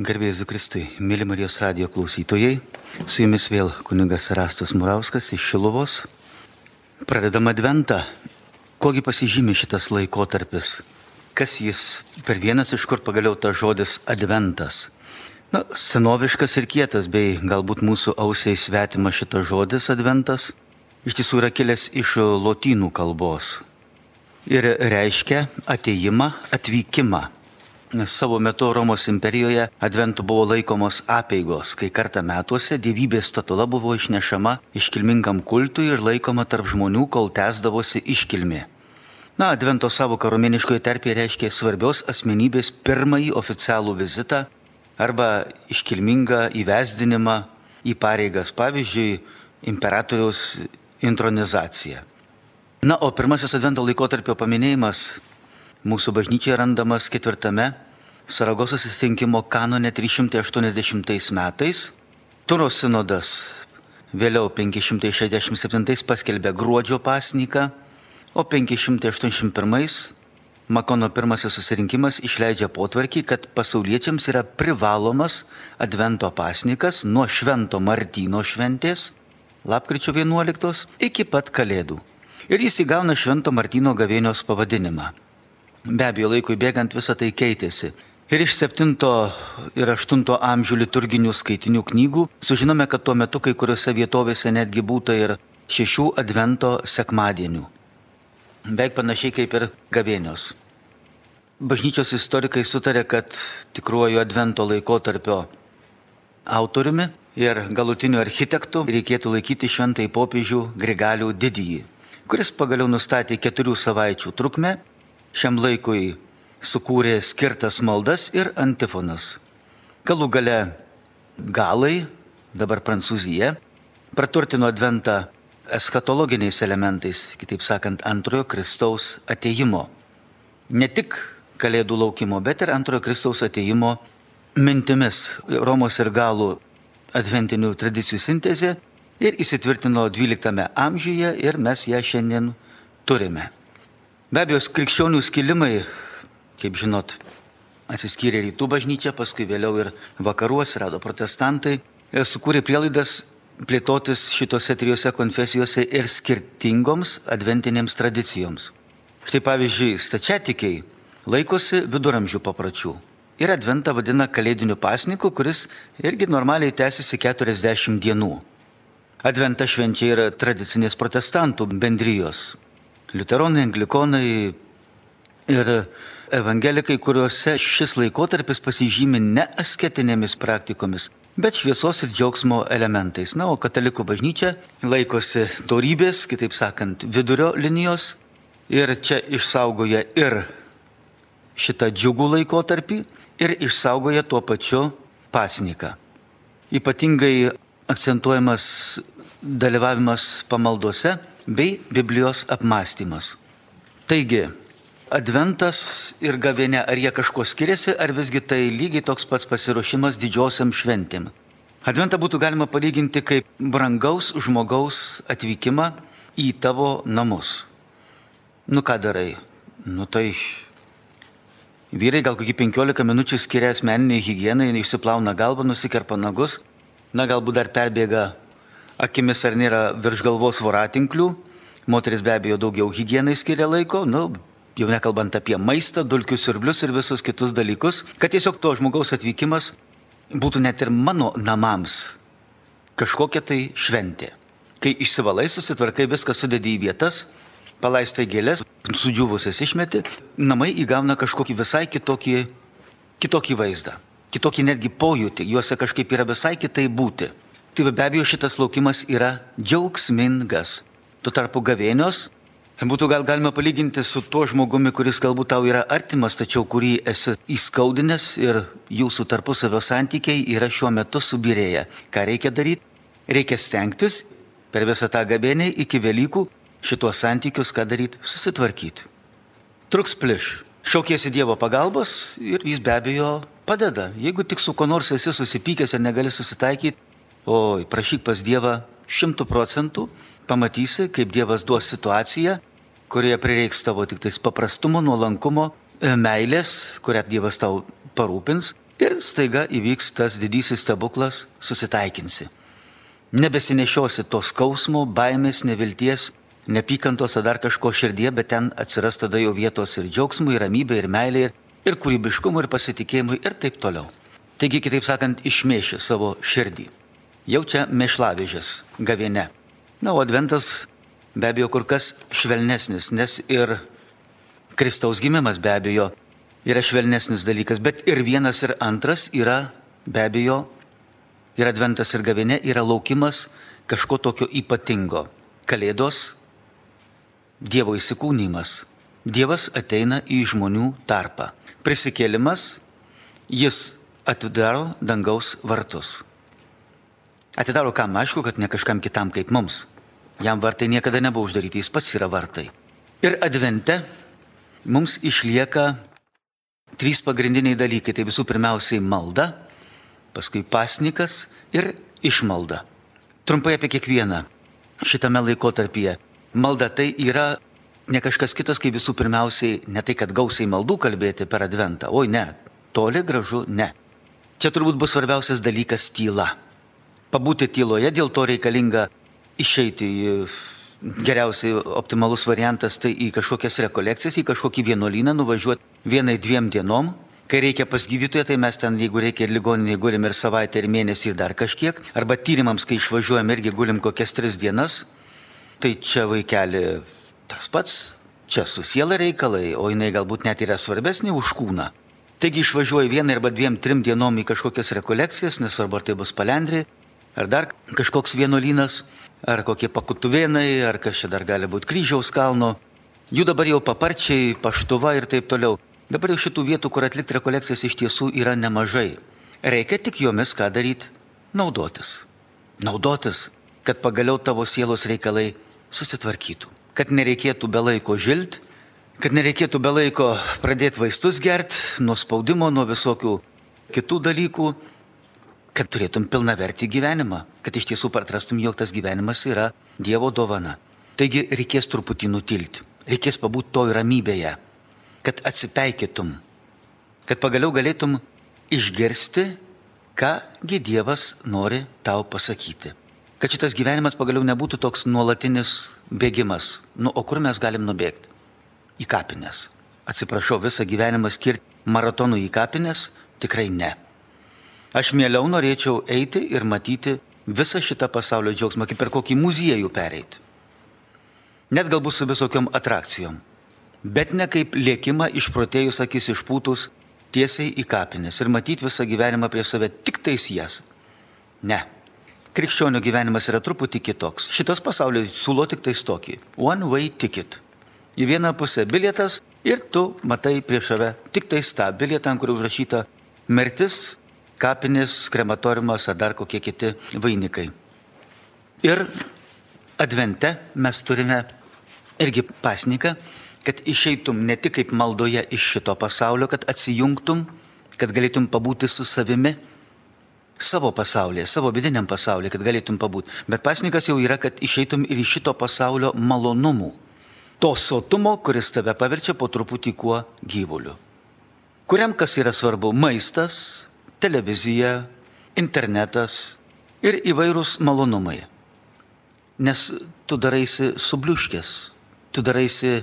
Garbėjus Kristui, mėly Marijos radio klausytojai, su jumis vėl kunigas Rastas Murauskas iš Šilovos. Pradedam adventą. Kogi pasižymė šitas laikotarpis? Kas jis per vienas, iš kur pagaliau tas žodis adventas? Na, senoviškas ir kietas, bei galbūt mūsų ausiai svetima šitas žodis adventas. Iš tiesų yra kilęs iš lotynų kalbos. Ir reiškia ateimą, atvykimą. Savo metu Romos imperijoje adventų buvo laikomos apėgos, kai kartą metuose dievybės statula buvo išnešama iškilmingam kultui ir laikoma tarp žmonių, kol tęsdavosi iškilmė. Na, advento savo karomeniškoje terpėje reiškia svarbios asmenybės pirmąjį oficialų vizitą arba iškilmingą įvesdinimą į pareigas, pavyzdžiui, imperatoriaus intronizaciją. Na, o pirmasis advento laikotarpio paminėjimas Mūsų bažnyčia randamas ketvirtame Saragosos įsitinkimo kanone 380 metais. Turo sinodas vėliau 567 paskelbė gruodžio pasniką, o 581 Makono pirmasis susirinkimas išleidžia potvarkį, kad pasauliečiams yra privalomas Advento pasnikas nuo Švento Martyno šventės, lapkričio 11, iki pat Kalėdų. Ir jis įgauna Švento Martyno gavėnios pavadinimą. Be abejo, laikui bėgant visą tai keitėsi. Ir iš 7 ir 8 amžių liturginių skaitinių knygų sužinome, kad tuo metu kai kuriuose vietovėse netgi būta ir šešių advento sekmadienių. Beveik panašiai kaip ir gavėnios. Bažnyčios istorikai sutarė, kad tikruoju advento laikotarpio autoriumi ir galutiniu architektu reikėtų laikyti šventai popiežių Grigalių didįjį, kuris pagaliau nustatė keturių savaičių trukmę šiam laikui sukūrė skirtas maldas ir antifonas. Galų gale galai, dabar Prancūzija, praturtino adventą eskatologiniais elementais, kitaip sakant, antrojo Kristaus ateimo. Ne tik Kalėdų laukimo, bet ir antrojo Kristaus ateimo mintimis Romos ir galų adventinių tradicijų sintezė ir įsitvirtino XII amžiuje ir mes ją šiandien turime. Be abejo, krikščionių skilimai, kaip žinot, atsiskyrė rytų bažnyčia, paskui vėliau ir vakarų atsirado protestantai, sukūrė prielaidas plėtotis šitose trijose konfesijose ir skirtingoms adventinėms tradicijoms. Štai pavyzdžiui, stačiatikiai laikosi viduramžių papročių. Ir adventą vadina kalėdiniu pasniku, kuris irgi normaliai tęsiasi 40 dienų. Adventą švenčia yra tradicinės protestantų bendrijos liuteronai, anglikonai ir evangelikai, kuriuose šis laikotarpis pasižymi ne asketinėmis praktikomis, bet šviesos ir džiaugsmo elementais. Na, o katalikų bažnyčia laikosi dorybės, kitaip sakant, vidurio linijos ir čia išsaugoja ir šitą džiugų laikotarpį ir išsaugoja tuo pačiu pasniką. Ypatingai akcentuojamas dalyvavimas pamaldose bei Biblijos apmąstymas. Taigi, Adventas ir gavėnė, ar jie kažkuo skiriasi, ar visgi tai lygiai toks pats pasiruošimas didžiosiam šventėm. Adventą būtų galima palyginti kaip brangaus žmogaus atvykimą į tavo namus. Nu ką darai? Nu tai vyrai gal kokį 15 minučių skiria asmeniniai higienai, išsiplauna galvą, nusikerpa nagus, na galbūt dar perbėga akimis ar nėra virš galvos voratinklių. Moteris be abejo daugiau higienai skiria laiko, nu, jau nekalbant apie maistą, dulkių sirblius ir visus kitus dalykus, kad tiesiog to žmogaus atvykimas būtų net ir mano namams kažkokia tai šventė. Kai išsivalai, susitvarkai, viską sudedi į vietas, palaistai gėlės, sudžiūvusias išmeti, namai įgauna kažkokį visai kitokį, kitokį vaizdą, kitokį netgi pojūtį, juose kažkaip yra visai kitai būti. Tai be abejo šitas laukimas yra džiaugsmingas. Tuo tarpu gavėnios būtų gal galima palyginti su tuo žmogumi, kuris galbūt tau yra artimas, tačiau kurį esi įskaudinęs ir jūsų tarpusavio santykiai yra šiuo metu subirėję. Ką reikia daryti? Reikia stengtis per visą tą gavėnį iki Velykų šitos santykius, ką daryti, susitvarkyti. Truks pliš. Šaukėsi Dievo pagalbos ir jis be abejo padeda. Jeigu tik su kuo nors esi susipykęs ir negali susitaikyti, Oi, prašyk pas Dievą šimtų procentų, pamatysi, kaip Dievas duos situaciją, kurioje prireiks tavo tik tais paprastumo, nuolankumo, e, meilės, kurią Dievas tau parūpins Ir staiga įvyks tas didysis stebuklas, susitaikinsi. Nebesinešiosi to skausmo, baimės, nevilties, nepykantos ar dar kažko širdie, bet ten atsiras tada jau vietos ir džiaugsmui, ir ramybė, ir meilė, ir, ir kūrybiškumui, ir pasitikėjimui, ir taip toliau. Taigi, kitaip sakant, išmėši savo širdį. Jau čia mešlavižės gaviene. Na, o adventas be abejo kur kas švelnesnis, nes ir Kristaus gimimas be abejo yra švelnesnis dalykas, bet ir vienas ir antras yra be abejo, ir adventas ir gaviene yra laukimas kažko tokio ypatingo. Kalėdos Dievo įsikūnymas. Dievas ateina į žmonių tarpą. Prisikėlimas, jis atidaro dangaus vartus. Atidaro kam, aišku, kad ne kažkam kitam kaip mums. Jam vartai niekada nebuvo uždaryti, jis pats yra vartai. Ir advente mums išlieka trys pagrindiniai dalykai. Tai visų pirmiausiai malda, paskui pasnikas ir išmalda. Trumpai apie kiekvieną šitame laikotarpyje. Malda tai yra ne kažkas kitas, kaip visų pirmiausiai ne tai, kad gausiai maldų kalbėti per adventą. Oi ne, toli gražu ne. Čia turbūt bus svarbiausias dalykas tyla. Pabūti tyloje, dėl to reikalinga išeiti į geriausiai optimalus variantas tai į kažkokias rekolekcijas, į kažkokį vienuolyną nuvažiuoti vienai dviem dienom. Kai reikia pas gydytoją, tai mes ten, jeigu reikia ir ligoninėje, gulim ir savaitę, ir mėnesį, ir dar kažkiek. Arba tyrimams, kai išvažiuojam, irgi gulim kokias tris dienas. Tai čia vaikeli tas pats, čia su siela reikalai, o jinai galbūt net yra svarbesnė už kūną. Taigi išvažiuoji vieną arba dviem, trim dienom į kažkokias rekolekcijas, nesvarbu ar tai bus palendri, ar dar kažkoks vienuolynas, ar kokie pakutuvėnai, ar kas čia dar gali būti kryžiaus kalno. Jų dabar jau paparčiai, paštuva ir taip toliau. Dabar jau šitų vietų, kur atlikti rekolekcijas iš tiesų yra nemažai. Reikia tik jomis ką daryti? Naudotis. Naudotis, kad pagaliau tavo sielos reikalai susitvarkytų. Kad nereikėtų be laiko žilt, kad nereikėtų be laiko pradėti vaistus gerti, nuo spaudimo, nuo visokių kitų dalykų, kad turėtum pilna vertį gyvenimą, kad iš tiesų atrastum, jog tas gyvenimas yra Dievo dovana. Taigi reikės truputį nutilti, reikės pabūti toj ramybėje, kad atsipeikytum, kad pagaliau galėtum išgirsti, kągi Dievas nori tau pasakyti kad šitas gyvenimas pagaliau nebūtų toks nuolatinis bėgimas. Nu, o kur mes galim nubėgti? Į kapines. Atsiprašau, visą gyvenimą skirti maratonų į kapines? Tikrai ne. Aš mieliau norėčiau eiti ir matyti visą šitą pasaulio džiaugsmą, kaip per kokį muziejų pereiti. Net galbūt su visokiom atrakcijom. Bet ne kaip lėkimą išprotėjus akis išpūtus tiesiai į kapines ir matyti visą gyvenimą prie save tik tais jas. Ne. Krikščionių gyvenimas yra truputį kitoks. Šitas pasaulis siūlo tik tais tokį. One way ticket. Į vieną pusę bilietas ir tu matai prieš save tik tais tą bilietą, kurio užrašyta mirtis, kapinės, krematoriumas ar dar kokie kiti vainikai. Ir advente mes turime irgi pasniką, kad išeitum ne tik kaip maldoje iš šito pasaulio, kad atsijungtum, kad galėtum pabūti su savimi savo pasaulyje, savo vidiniam pasaulyje, kad galėtum pabūti. Bet pasnikas jau yra, kad išeitum ir iš šito pasaulio malonumų. To sotumo, kuris tave paverčia po truputį kuo gyvuliu. Kuriam kas yra svarbu - maistas, televizija, internetas ir įvairūs malonumai. Nes tu daraisi subliuškės, tu daraisi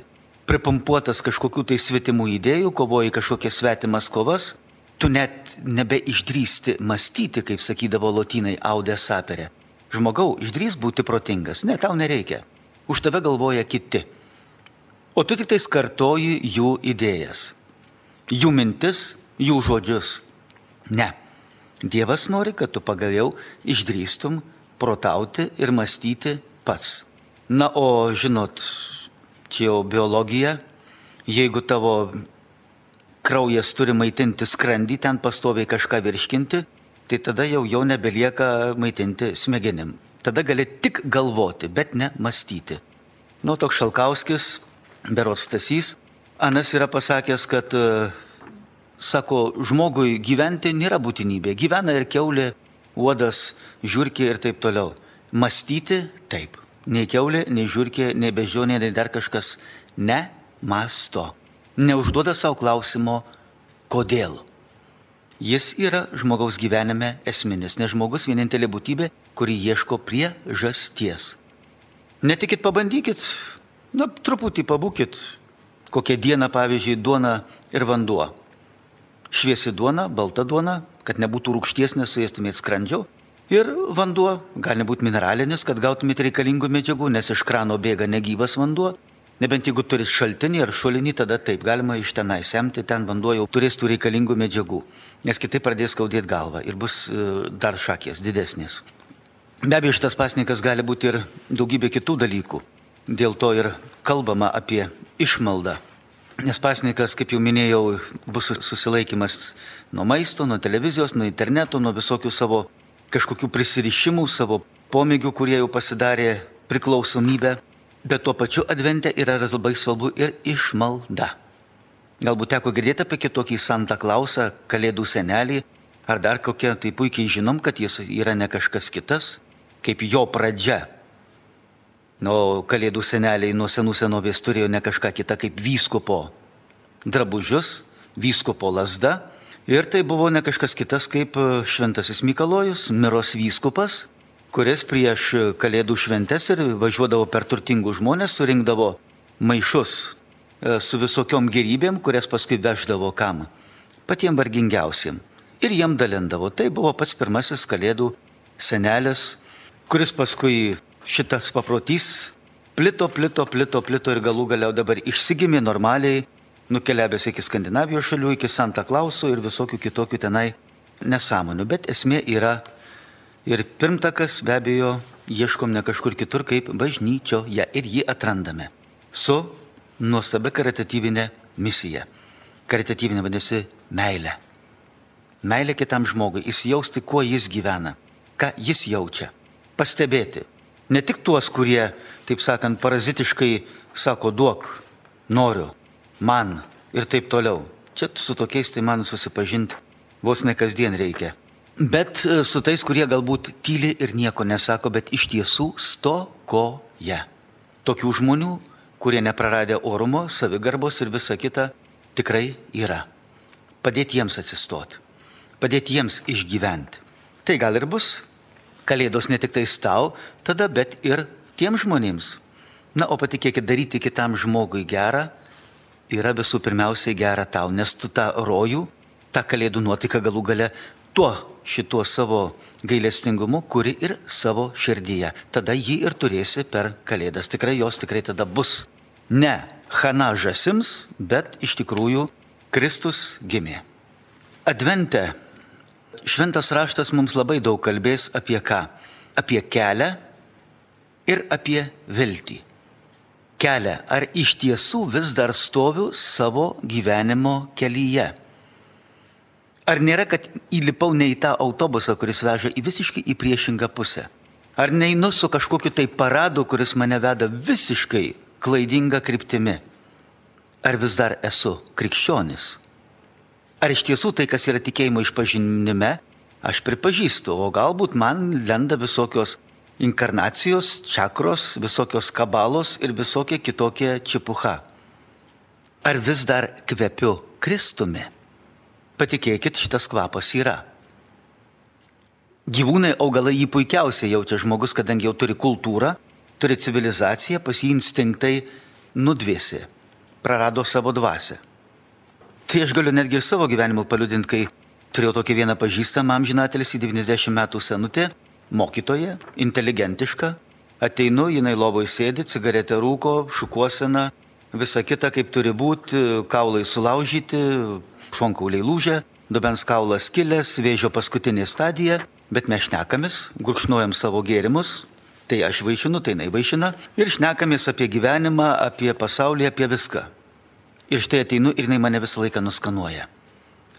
pripumpuotas kažkokių tai svetimų idėjų, kovoji kažkokias svetimas kovas tu net nebeišdrysti mąstyti, kaip sakydavo lotynai audė saperė. Žmogau, išdrys būti protingas. Ne, tau nereikia. Už tave galvoja kiti. O tu tik tais kartoji jų idėjas, jų mintis, jų žodžius. Ne. Dievas nori, kad tu pagaliau išdrįstum protauti ir mąstyti pats. Na, o žinot, čia jau biologija, jeigu tavo kraujas turi maitinti skrandį, ten pastoviai kažką virškinti, tai tada jau jau nebelieka maitinti smegenim. Tada gali tik galvoti, bet ne mąstyti. Nu, toks Šalkauskis, berots Stasys, Anas yra pasakęs, kad, e, sako, žmogui gyventi nėra būtinybė. Gyvena ir keulė, uodas, žiūrkė ir taip toliau. Mąstyti taip. Nei keulė, nei žiūrkė, nei bežionė, nei dar kažkas. Ne masto neužduoda savo klausimo, kodėl. Jis yra žmogaus gyvenime esminis, nes žmogus vienintelė būtybė, kuri ieško priežasties. Netikit, pabandykit, na, truputį pabūkit, kokią dieną, pavyzdžiui, duona ir vanduo. Šviesi duona, balta duona, kad nebūtų rūkšties, nesuėstumėt skrandžio. Ir vanduo gali būti mineralinis, kad gautumėt reikalingų medžiagų, nes iš krano bėga negyvas vanduo. Nebent jeigu turit šaltinį ar šulinį, tada taip galima iš tenai semti, ten vanduo jau turės tų reikalingų medžiagų, nes kitaip pradės skaudėti galvą ir bus e, dar šakės didesnės. Be abejo, šitas pasnikas gali būti ir daugybė kitų dalykų. Dėl to ir kalbama apie išmaldą. Nes pasnikas, kaip jau minėjau, bus susilaikimas nuo maisto, nuo televizijos, nuo interneto, nuo visokių savo kažkokių prisirišimų, savo pomėgių, kurie jau pasidarė priklausomybę. Bet tuo pačiu advente yra labai svarbu ir išmalda. Galbūt teko girdėti apie kitokį Santa Klausą, Kalėdų senelį, ar dar kokią, tai puikiai žinom, kad jis yra ne kažkas kitas, kaip jo pradžia O kalėdų seneliai nuo senų senovės turėjo ne kažką kitą kaip vyskupo drabužius, vyskupo lasda. Ir tai buvo ne kažkas kitas kaip e, Šventasis Mikalojus, Miros vyskupas, kuris prieš kalėdų šventes ir važiuodavo per turtingus žmonės, surinkdavo maišus e, su visokiom gerybėm, kurias paskui veždavo kam? Patiem vargingiausiam. Ir jiem dalindavo. Tai buvo pats pirmasis kalėdų senelis, kuris paskui šitas paprotys plito, plito, plito, plito ir galų galiau dabar išsigimė normaliai, nukeliavęs iki Skandinavijos šalių, iki Santa Klauso ir visokių kitokių tenai nesąmonių. Bet esmė yra ir pirmtakas be abejo ieškom ne kažkur kitur kaip bažnyčioje ir jį atrandame su nuostabia karitatyvinė misija. Karitatyvinė vadinasi meilė. Meilė kitam žmogui, įsijausti, kuo jis gyvena, ką jis jaučia, pastebėti, Ne tik tuos, kurie, taip sakant, parazitiškai sako duok, noriu, man ir taip toliau. Čia su tokiais tai man susipažinti vos ne kasdien reikia. Bet e, su tais, kurie galbūt tyli ir nieko nesako, bet iš tiesų stokoja. Tokių žmonių, kurie nepraradė orumo, savigarbos ir visa kita, tikrai yra. Padėti jiems atsistoti, padėti jiems išgyventi. Tai gal ir bus Kalėdos ne tik tais tau, tada, bet ir tiem žmonėms. Na, o patikėkit, daryti kitam žmogui gerą yra visų pirmiausiai gera tau, nes tu tą rojų, tą kalėdų nuotaiką galų gale tuo šituo savo gailestingumu kuri ir savo širdyje. Tada jį ir turėsi per kalėdas. Tikrai jos tikrai tada bus. Ne Hana žasims, bet iš tikrųjų Kristus gimė. Advente šventas raštas mums labai daug kalbės apie ką? Apie kelią ir apie viltį. Kelią, ar iš tiesų vis dar stoviu savo gyvenimo kelyje? Ar nėra, kad įlipau ne į tą autobusą, kuris veža į visiškai į priešingą pusę? Ar neinu su kažkokiu tai paradu, kuris mane veda visiškai klaidinga kryptimi? Ar vis dar esu krikščionis? Ar iš tiesų tai, kas yra tikėjimo išpažinime, aš pripažįstu, o galbūt man lenda visokios inkarnacijos, čakros, visokios kabalos ir visokie kitokie čipuha. Ar vis dar kvepiu Kristumi? Patikėkit, šitas kvapas yra. Gyvūnai, augalai jį puikiausiai jaučia žmogus, kadangi jau turi kultūrą, turi civilizaciją, pas jį instinktai nudvėsi, prarado savo dvasę. Tai aš galiu netgi ir savo gyvenimu paliudinti, kai turėjau tokį vieną pažįstamą amžinatelį, 90 metų senutė, mokytoja, inteligentiška. Ateinu, jinai lovoje sėdi, cigaretę rūko, šukuosena, visa kita kaip turi būti, kaulai sulaužyti, šonkauliai lūžę, dubens kaulas kilęs, vėžio paskutinė stadija, bet mes šnekamės, gurkšnuojam savo gėrimus, tai aš vaišinu, tai jinai vaišina ir šnekamės apie gyvenimą, apie pasaulį, apie viską. Ir štai ateinu ir jinai mane visą laiką nuskanuoja.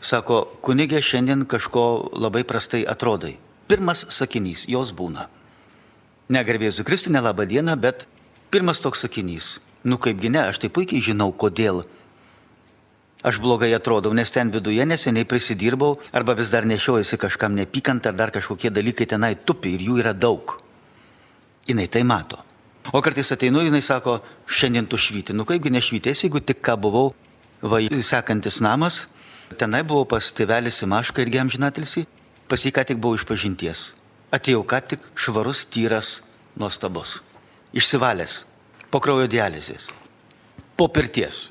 Sako, kunigė šiandien kažko labai prastai atrodai. Pirmas sakinys, jos būna. Negarbėsiu Kristų, nelabą dieną, bet pirmas toks sakinys. Nu kaipgi ne, aš tai puikiai žinau, kodėl aš blogai atrodau, nes ten viduje neseniai prisidirbau arba vis dar nešiojasi kažkam nepykant ar dar kažkokie dalykai tenai tupi ir jų yra daug. Jis tai mato. O kartais ateinu, jinai sako, šiandien tu švyti. Nu kaipgi nešvytės, jeigu tik ką buvau, va, sekantis namas, Tenai buvau pas tėvelį Simašką ir Gemžinatilsi, pas jį ką tik buvau iš pažinties. Atėjau ką tik švarus, tyras, nuostabus. Išsivalęs, po kraujo dializės, po pirties.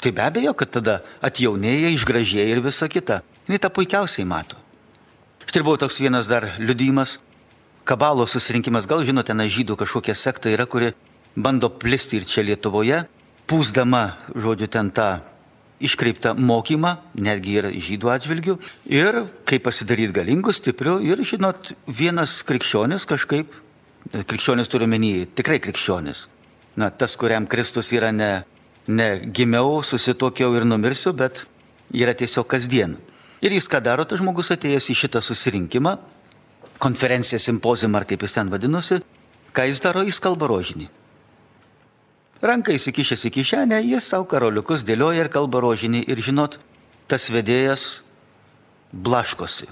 Tai be abejo, kad tada atjaunėja, išgražėja ir visa kita. Jis tą puikiausiai mato. Štai buvo toks vienas dar liudijimas, kabalo susirinkimas, gal žinote, na žydų kažkokia sekta yra, kuri bando plisti ir čia Lietuvoje, pūsdama, žodžiu, ten tą iškreiptą mokymą, netgi ir žydų atžvilgių, ir kaip pasidaryti galingu, stipriu, ir žinot, vienas krikščionis kažkaip, krikščionis turiu menį, tikrai krikščionis, na, tas, kuriam Kristus yra ne, ne gimiau, susitokiau ir numirsiu, bet yra tiesiog kasdien. Ir jis ką daro, tas žmogus atėjęs į šitą susirinkimą, konferenciją, simpozimą, ar kaip jis ten vadinosi, ką jis daro, jis kalba rožinį. Ranką įsikišęs į kišenę, jis savo karoliukus dėlioja ir kalba rožinį. Ir žinot, tas vedėjas blaškosi.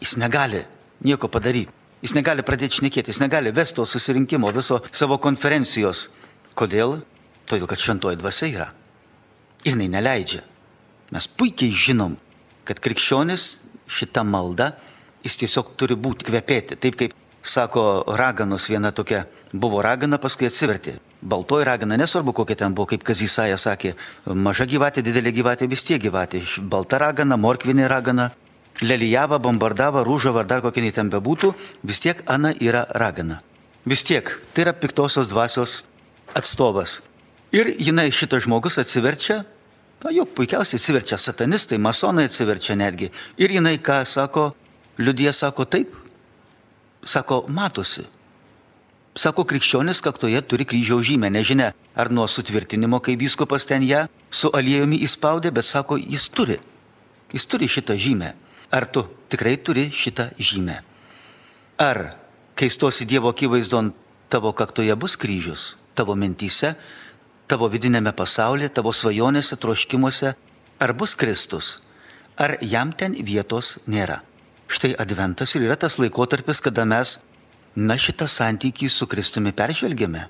Jis negali nieko padaryti. Jis negali pradėti šnekėti, jis negali vesti to susirinkimo, viso savo konferencijos. Kodėl? Todėl, kad šventoji dvasia yra. Ir jinai neleidžia. Mes puikiai žinom, kad krikščionis šitą maldą, jis tiesiog turi būti kvepėti. Taip kaip sako raganos viena tokia, buvo ragana, paskui atsivertė baltoji ragana, nesvarbu kokia ten buvo, kaip Kazysaja sakė, maža gyvatė, didelė gyvatė, vis tiek gyvatė, balta ragana, morkvinė ragana, lelijava, bombardava, rūžava ar dar kokia nei ten bebūtų, vis tiek Ana yra ragana. Vis tiek tai yra piktosios dvasios atstovas. Ir jinai šitas žmogus atsiverčia, na juk puikiausiai atsiverčia satanistai, masonai atsiverčia netgi. Ir jinai ką sako, liudija sako taip, sako matosi, Sako, krikščionis kaktoje turi kryžiaus žymę, nežinia, ar nuo sutvirtinimo, kai vyskupas ten ją su aliejumi įspaudė, bet sako, jis turi. Jis turi šitą žymę. Ar tu tikrai turi šitą žymę? Ar, kai stosi Dievo akivaizdon, tavo kaktoje bus kryžius, tavo mintyse, tavo vidinėme pasaulyje, tavo svajonėse, troškimuose, ar bus Kristus, ar jam ten vietos nėra. Štai adventas ir yra tas laikotarpis, kada mes na šitą santykį su Kristumi peržvelgiame.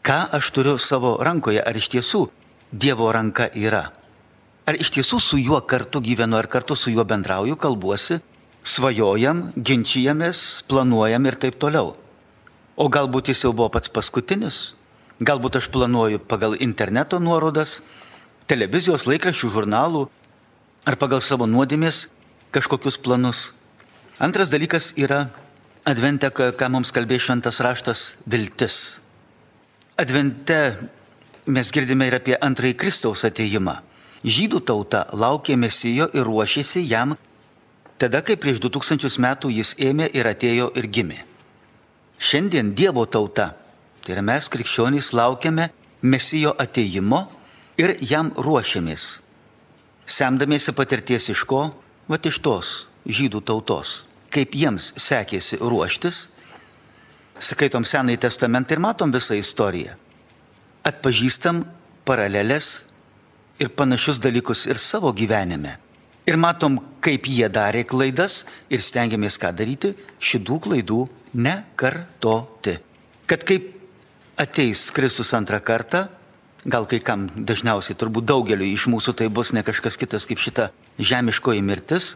Ką aš turiu savo rankoje, ar iš tiesų Dievo ranka yra? Ar iš tiesų su juo kartu gyvenu, ar kartu su juo bendrauju, kalbuosi, svajojam, ginčijamės, planuojam ir taip toliau. O galbūt jis jau buvo pats paskutinis? Galbūt aš planuoju pagal interneto nuorodas, televizijos laikraščių žurnalų ar pagal savo nuodėmės kažkokius planus. Antras dalykas yra Advente, ką mums kalbėjo šventas raštas, viltis. Advente mes girdime ir apie antrąjį Kristaus ateimą. Žydų tauta laukė Mesijo ir ruošėsi jam tada, kai prieš 2000 metų jis ėmė ir atėjo ir gimė. Šiandien Dievo tauta, tai yra mes krikščionys, laukiame Mesijo ateimo ir jam ruošiamės. Semdamiesi patirties iš ko? Vat iš tos žydų tautos kaip jiems sekėsi ruoštis, skaitom Senąjį testamentą ir matom visą istoriją. Atpažįstam paralelės ir panašius dalykus ir savo gyvenime. Ir matom, kaip jie darė klaidas ir stengiamės ką daryti, šitų klaidų nekartoti. Kad kaip ateis Kristus antrą kartą, gal kai kam dažniausiai, turbūt daugeliu iš mūsų tai bus ne kažkas kitas kaip šita žemiškoji mirtis,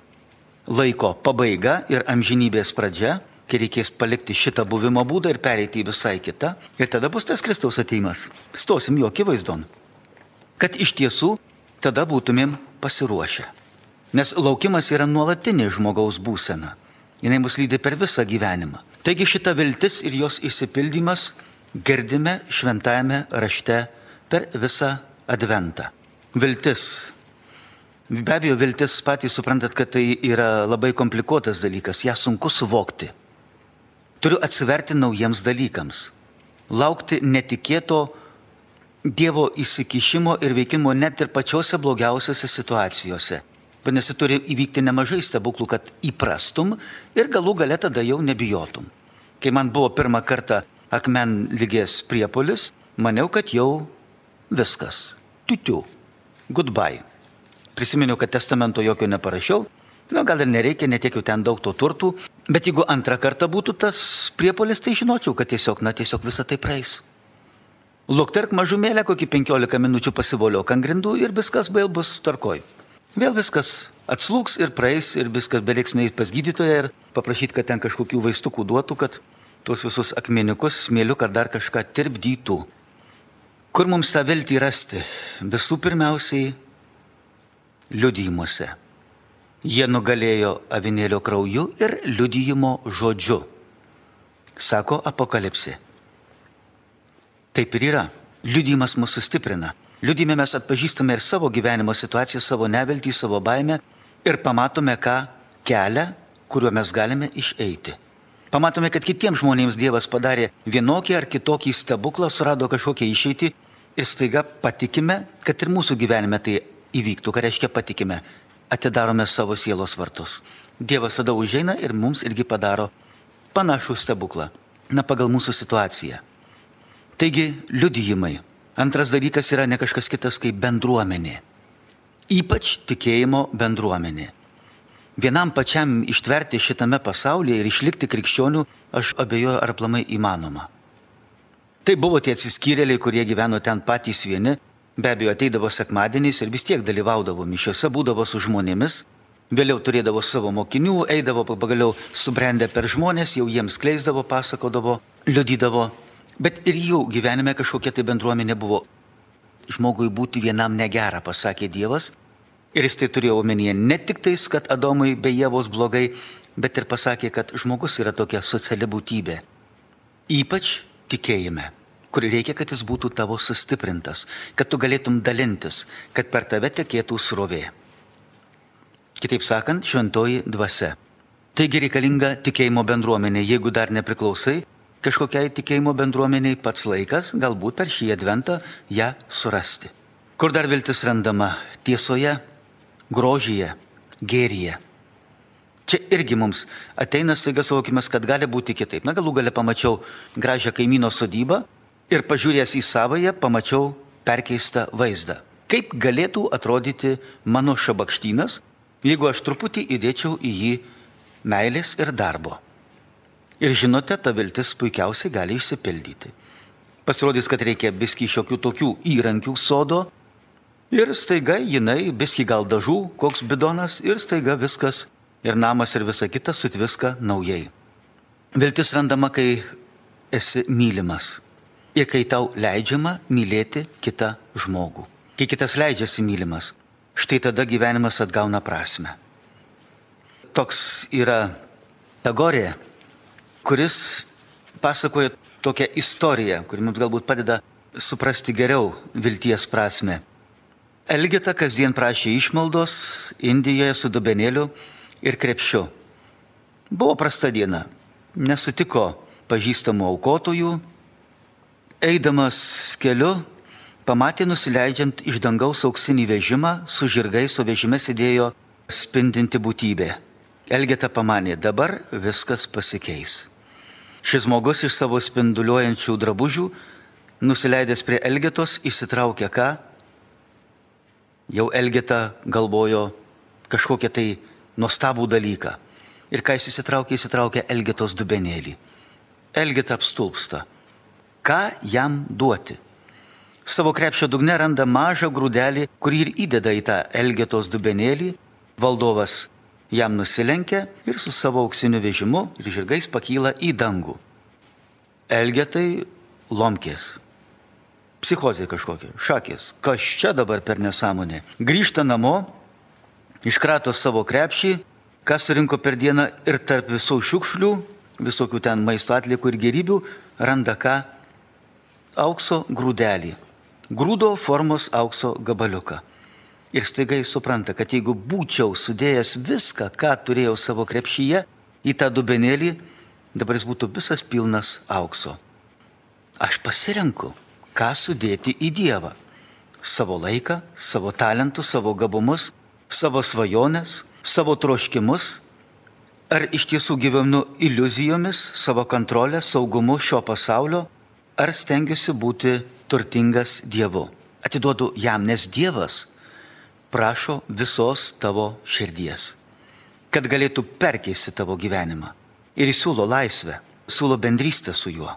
laiko pabaiga ir amžinybės pradžia, kai reikės palikti šitą buvimo būdą ir pereiti į visai kitą. Ir tada bus tas Kristaus ateimas. Stosim jo akivaizdon. Kad iš tiesų tada būtumėm pasiruošę. Nes laukimas yra nuolatinė žmogaus būsena. Jis mus lydi per visą gyvenimą. Taigi šita viltis ir jos išsipildymas girdime šventajame rašte per visą adventą. Viltis Be abejo, viltis patys suprantat, kad tai yra labai komplikuotas dalykas, ją sunku suvokti. Turiu atsiverti naujiems dalykams, laukti netikėto Dievo įsikišimo ir veikimo net ir pačiose blogiausiose situacijose. Vadinasi, turi įvykti nemažai stebuklų, kad įprastum ir galų gale tada jau nebijotum. Kai man buvo pirmą kartą akmen lygės priepolis, maniau, kad jau viskas. Tutiu. Goodbye. Prisiminiau, kad testamento jokio neparašiau. Nu, gal ir nereikia, netiek jau ten daug to turtų. Bet jeigu antrą kartą būtų tas priepolis, tai žinočiau, kad tiesiog, na, tiesiog visą tai praeis. Lukterk mažumėlę, kokį 15 minučių pasivoliok ant grindų ir viskas vėl bus tvarkoj. Vėl viskas atslūks ir praeis ir viskas beliks nueiti pas gydytoją ir paprašyti, kad ten kažkokių vaistukų duotų, kad tuos visus akmeniukus, smėliuk ar dar kažką tirpdytų. Kur mums tą viltį rasti? Visų pirmiausiai liudijimuose. Jie nugalėjo avinėlio krauju ir liudijimo žodžiu, sako apokalipsė. Taip ir yra. Liudijimas mus sustiprina. Liudime mes atpažįstame ir savo gyvenimo situaciją, savo neviltį, savo baimę ir pamatome, ką kelią, kuriuo mes galime išeiti. Pamatome, kad kitiems žmonėms Dievas padarė vienokį ar kitokį stebuklą, surado kažkokią išeitį ir staiga patikime, kad ir mūsų gyvenime tai įvyktų. Ką reiškia patikime? Atidarome savo sielos vartus. Dievas tada užeina ir mums irgi padaro panašų stebuklą. Na, pagal mūsų situaciją. Taigi, liudijimai Antras dalykas yra ne kažkas kitas kaip bendruomenė. Ypač tikėjimo bendruomenė. Vienam pačiam ištverti šitame pasaulyje ir išlikti krikščionių, aš abejoju, ar plamai įmanoma. Tai buvo tie atsiskyrėliai, kurie gyveno ten patys vieni, be abejo ateidavo sekmadieniais ir vis tiek dalyvaudavo mišiuose, būdavo su žmonėmis, vėliau turėdavo savo mokinių, eidavo pagaliau subrendę per žmonės, jau jiems kleisdavo, pasakodavo, liudydavo Bet ir jų gyvenime kažkokia tai bendruomenė buvo. Žmogui būti vienam negera, pasakė Dievas. Ir jis tai turėjo omenyje ne tik tais, kad Adomui be Jėvos blogai, bet ir pasakė, kad žmogus yra tokia sociali būtybė. Ypač tikėjime, kur reikia, kad jis būtų tavo sustiprintas, kad tu galėtum dalintis, kad per tave tekėtų srovė. Kitaip sakant, šventoji dvasia. Taigi reikalinga tikėjimo bendruomenė, jeigu dar nepriklausai, kažkokiai tikėjimo bendruomeniai pats laikas, galbūt per šį adventą ją surasti. Kur dar viltis randama? Tiesoje, grožyje, gėryje. Čia irgi mums ateina staiga suvokimas, kad gali būti kitaip. Na galų galę pamačiau gražią kaimyno sodybą ir pažiūrėjęs į savoje pamačiau perkeistą vaizdą. Kaip galėtų atrodyti mano šabakštynas, jeigu aš truputį įdėčiau į jį meilės ir darbo. Ir žinote, ta viltis puikiausiai gali išsipildyti. Pasirodys, kad reikia biski šiokių tokių įrankių sodo ir staiga jinai, biski gal dažų, koks bidonas ir staiga viskas ir namas ir visa kita sutviska naujai. Viltis randama, kai esi mylimas ir kai tau leidžiama mylėti kitą žmogų. Kai kitas leidžiasi mylimas, štai tada gyvenimas atgauna prasme. Toks yra Tagorė kuris pasakoja tokią istoriją, kuri mums galbūt padeda suprasti geriau vilties prasme. Elgeta kasdien prašė išmaldos Indijoje su dubenėliu ir krepšiu. Buvo prasta diena, nesutiko pažįstamų aukotojų, eidamas keliu pamatė nusileidžiant iš dangaus auksinį vežimą, su žirgais, o vežime sėdėjo spindinti būtybė. Elgeta pamanė, dabar viskas pasikeis. Šis žmogus iš savo spinduliuojančių drabužių, nusileidęs prie Elgetos, įsitraukė ką? Jau Elgeta galvojo kažkokią tai nuostabų dalyką. Ir ką jis įsitraukė, įsitraukė Elgetos dubenėlį. Elgeta apstulpsta. Ką jam duoti? Savo krepšio dugne randa mažą grūdelį, kurį ir įdeda į tą Elgetos dubenėlį. Valdovas jam nusilenkia ir su savo auksiniu vežimu ir žirgais pakyla į dangų. Elgetai lomkės. Psichozė kažkokia, šakės. Kas čia dabar per nesąmonę? Grįžta namo, iškrato savo krepšį, kas surinko per dieną ir tarp visų šiukšlių, visokių ten maisto atliekų ir gerybių, randa ką? Aukso grūdelį. Grūdo formos aukso gabaliuką. Ir staiga jis supranta, kad jeigu būčiau sudėjęs viską, ką turėjau savo krepšyje, į tą dubenėlį, dabar jis būtų visas pilnas aukso. Aš pasirenku, ką sudėti į Dievą. Savo laiką, savo talentus, savo gabumus, savo svajones, savo troškimus. Ar iš tiesų gyvenu iliuzijomis, savo kontrolę, saugumu šio pasaulio, ar stengiuosi būti turtingas Dievu. Atiduodu jam, nes Dievas prašo visos tavo širdies, kad galėtų perkeisti tavo gyvenimą. Ir jis siūlo laisvę, siūlo bendrystę su juo.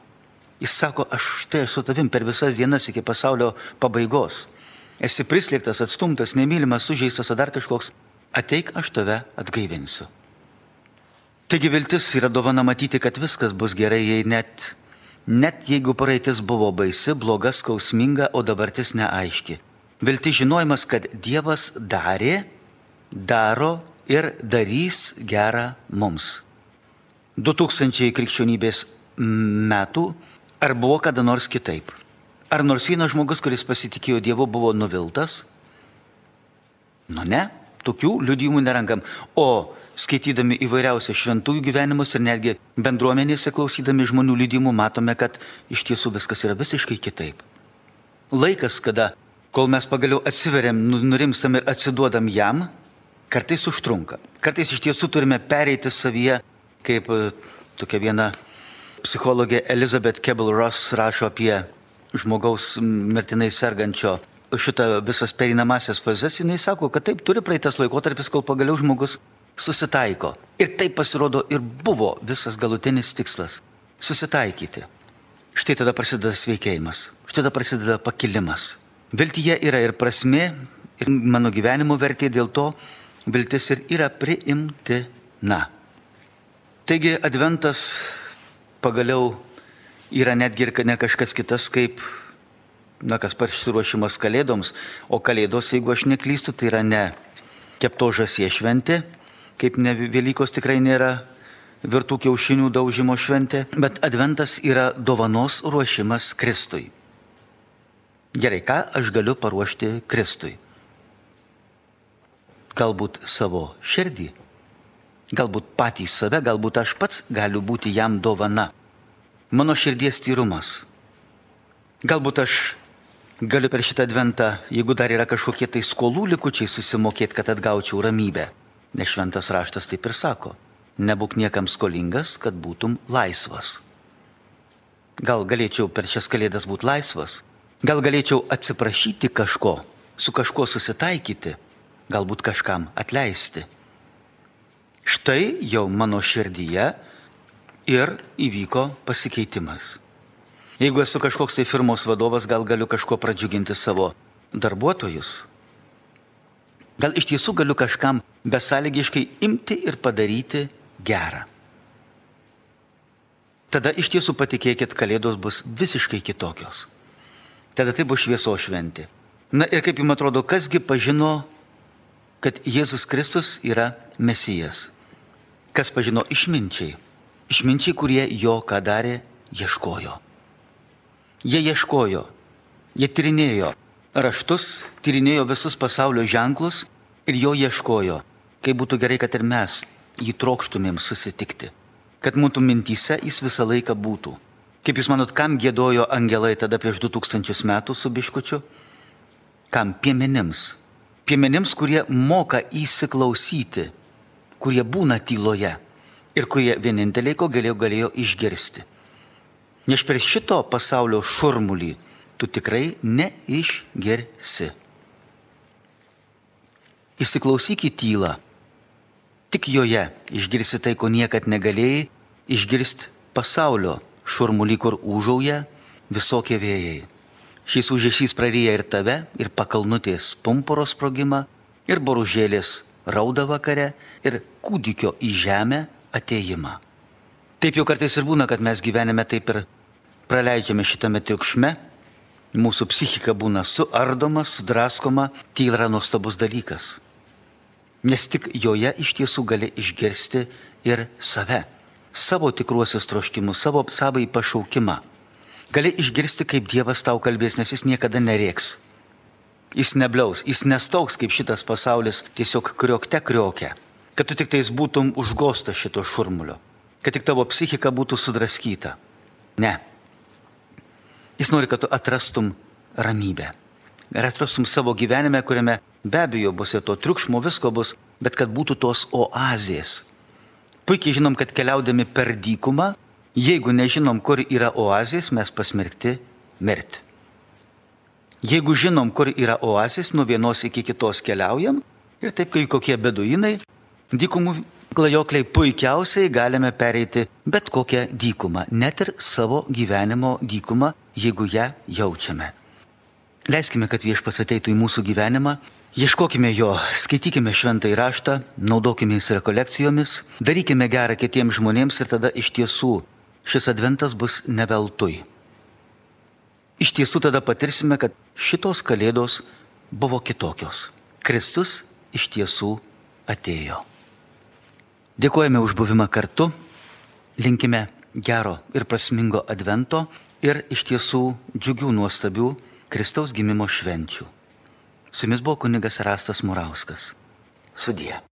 Jis sako, aš štai esu tavim per visas dienas iki pasaulio pabaigos. esi prislėgtas, atstumtas, nemylimas, sužeistas ar dar kažkoks, ateik aš tave atgaivinsiu. Taigi viltis yra dovana matyti, kad viskas bus gerai, jei net, net jeigu praeitis buvo baisi, bloga, skausminga, o dabartis neaiški. Viltis žinojimas, kad Dievas darė, daro ir darys gerą mums. 2000 krikščionybės metų, ar buvo kada nors kitaip? Ar nors vienas žmogus, kuris pasitikėjo Dievu, buvo nuviltas? Nu ne, tokių liudijimų nerankam. O skaitydami įvairiausią šventųjų gyvenimus ir netgi bendruomenėse klausydami žmonių liudymų matome, kad iš tiesų viskas yra visiškai kitaip. Laikas, kada, kol mes pagaliau atsiveriam, nu, nurimstam ir atsiduodam jam, kartais užtrunka. Kartais iš tiesų turime pereiti savyje, kaip e, tokia viena psichologė Elizabeth Kebble Ross rašo apie žmogaus mirtinai sergančio šitą visas perinamasias fazes, jinai sako, kad taip turi praeitas laikotarpis, kol pagaliau žmogus susitaiko. Ir taip pasirodo ir buvo visas galutinis tikslas - susitaikyti. Štai tada prasideda sveikėjimas, štai tada prasideda pakilimas. Viltyje yra ir prasme, ir mano gyvenimo vertė dėl to viltis ir yra priimtina. Taigi adventas pagaliau yra netgi ir ne kažkas kitas kaip, na, kas pasiruošimas kalėdoms, o kalėdos, jeigu aš neklystu, tai yra ne kepto žasie šventė, kaip ne Velykos tikrai nėra virtų kiaušinių daužimo šventė, bet adventas yra dovanos ruošimas Kristui. Gerai, ką aš galiu paruošti Kristui? Galbūt savo širdį, galbūt patį save, galbūt aš pats galiu būti jam dovana mano širdies tyrumas. Galbūt aš galiu per šitą adventą, jeigu dar yra kažkokie tai skolų likučiai, susimokėti, kad atgaučiau ramybę. Nes šventas raštas taip ir sako, nebūk niekam skolingas, kad būtum laisvas. Gal galėčiau per šias kalėdas būti laisvas, gal galėčiau atsiprašyti kažko, su kažkuo susitaikyti, galbūt kažkam atleisti. Štai jau mano širdyje ir įvyko pasikeitimas. Jeigu esu kažkoks tai firmos vadovas, gal galiu kažko pradžiuginti savo darbuotojus. Gal iš tiesų galiu kažkam besąlygiškai imti ir padaryti gerą. Tada iš tiesų patikėkit, kalėdos bus visiškai kitokios. Tada tai bus švieso šventė. Na ir kaip jums atrodo, kasgi pažino, kad Jėzus Kristus yra Mesijas? Kas pažino išminčiai? Išminčiai, kurie jo, ką darė, ieškojo. Jie ieškojo, jie tyrinėjo raštus, tyrinėjo visus pasaulio ženklus ir jo ieškojo, kaip būtų gerai, kad ir mes jį trokštumėm susitikti, kad mūsų mintyse jis visą laiką būtų. Kaip jūs manot, kam gėdojo angelai tada prieš 2000 metų su biškučiu? Kam piemenims? Piemenims, kurie moka įsiklausyti, kurie būna tyloje ir kurie vieninteliai, ko galėjo, galėjo išgirsti. Nes per šito pasaulio šurmulį tu tikrai neišgirsi. Įsiklausyk į tylą. Tik joje išgirsi tai, ko niekad negalėjai, išgirsti pasaulio šurmulį, kur užauja visokie vėjai. Šis užėšys praryja ir tave, ir pakalnutės pumporos sprogimą, ir boružėlės rauda vakare, ir kūdikio į žemę ateimą. Taip jau kartais ir būna, kad mes gyvenime taip ir praleidžiame šitame triukšme, mūsų psichika būna suardoma, sudraskoma, tai yra nuostabus dalykas. Nes tik joje iš tiesų gali išgirsti ir save, savo tikruosius troškimus, savo savai pašaukimą. Gali išgirsti, kaip Dievas tau kalbės, nes jis niekada nereiks. Jis nebliaus, jis nestauks kaip šitas pasaulis tiesiog kriokte kriokia kad tu tik tais būtum užgostas šito šurmulio, kad tik tavo psichika būtų sudraskyta. Ne. Jis nori, kad tu atrastum ramybę. Ir atrastum savo gyvenime, kuriame be abejo bus ir to triukšmo, visko bus, bet kad būtų tos oazės. Puikiai žinom, kad keliaudami per dykumą, jeigu nežinom, kur yra oazės, mes pasmerkti mirti. Jeigu žinom, kur yra oazės, nuo vienos iki kitos keliaujam ir taip kaip kokie beduinai, Dykumų klajokliai puikiausiai galime pereiti bet kokią dykumą, net ir savo gyvenimo dykumą, jeigu ją jaučiame. Leiskime, kad viešpats ateitų į mūsų gyvenimą, ieškokime jo, skaitykime šventą įraštą, naudokime jis rekolekcijomis, darykime gerą kitiems žmonėms ir tada iš tiesų šis adventas bus neveltui. Iš tiesų tada patirsime, kad šitos kalėdos buvo kitokios. Kristus iš tiesų atėjo. Dėkojame už buvimą kartu, linkime gero ir prasmingo advento ir iš tiesų džiugių nuostabių Kristaus gimimo švenčių. Su jumis buvo kunigas Rastas Murauskas. Sudie.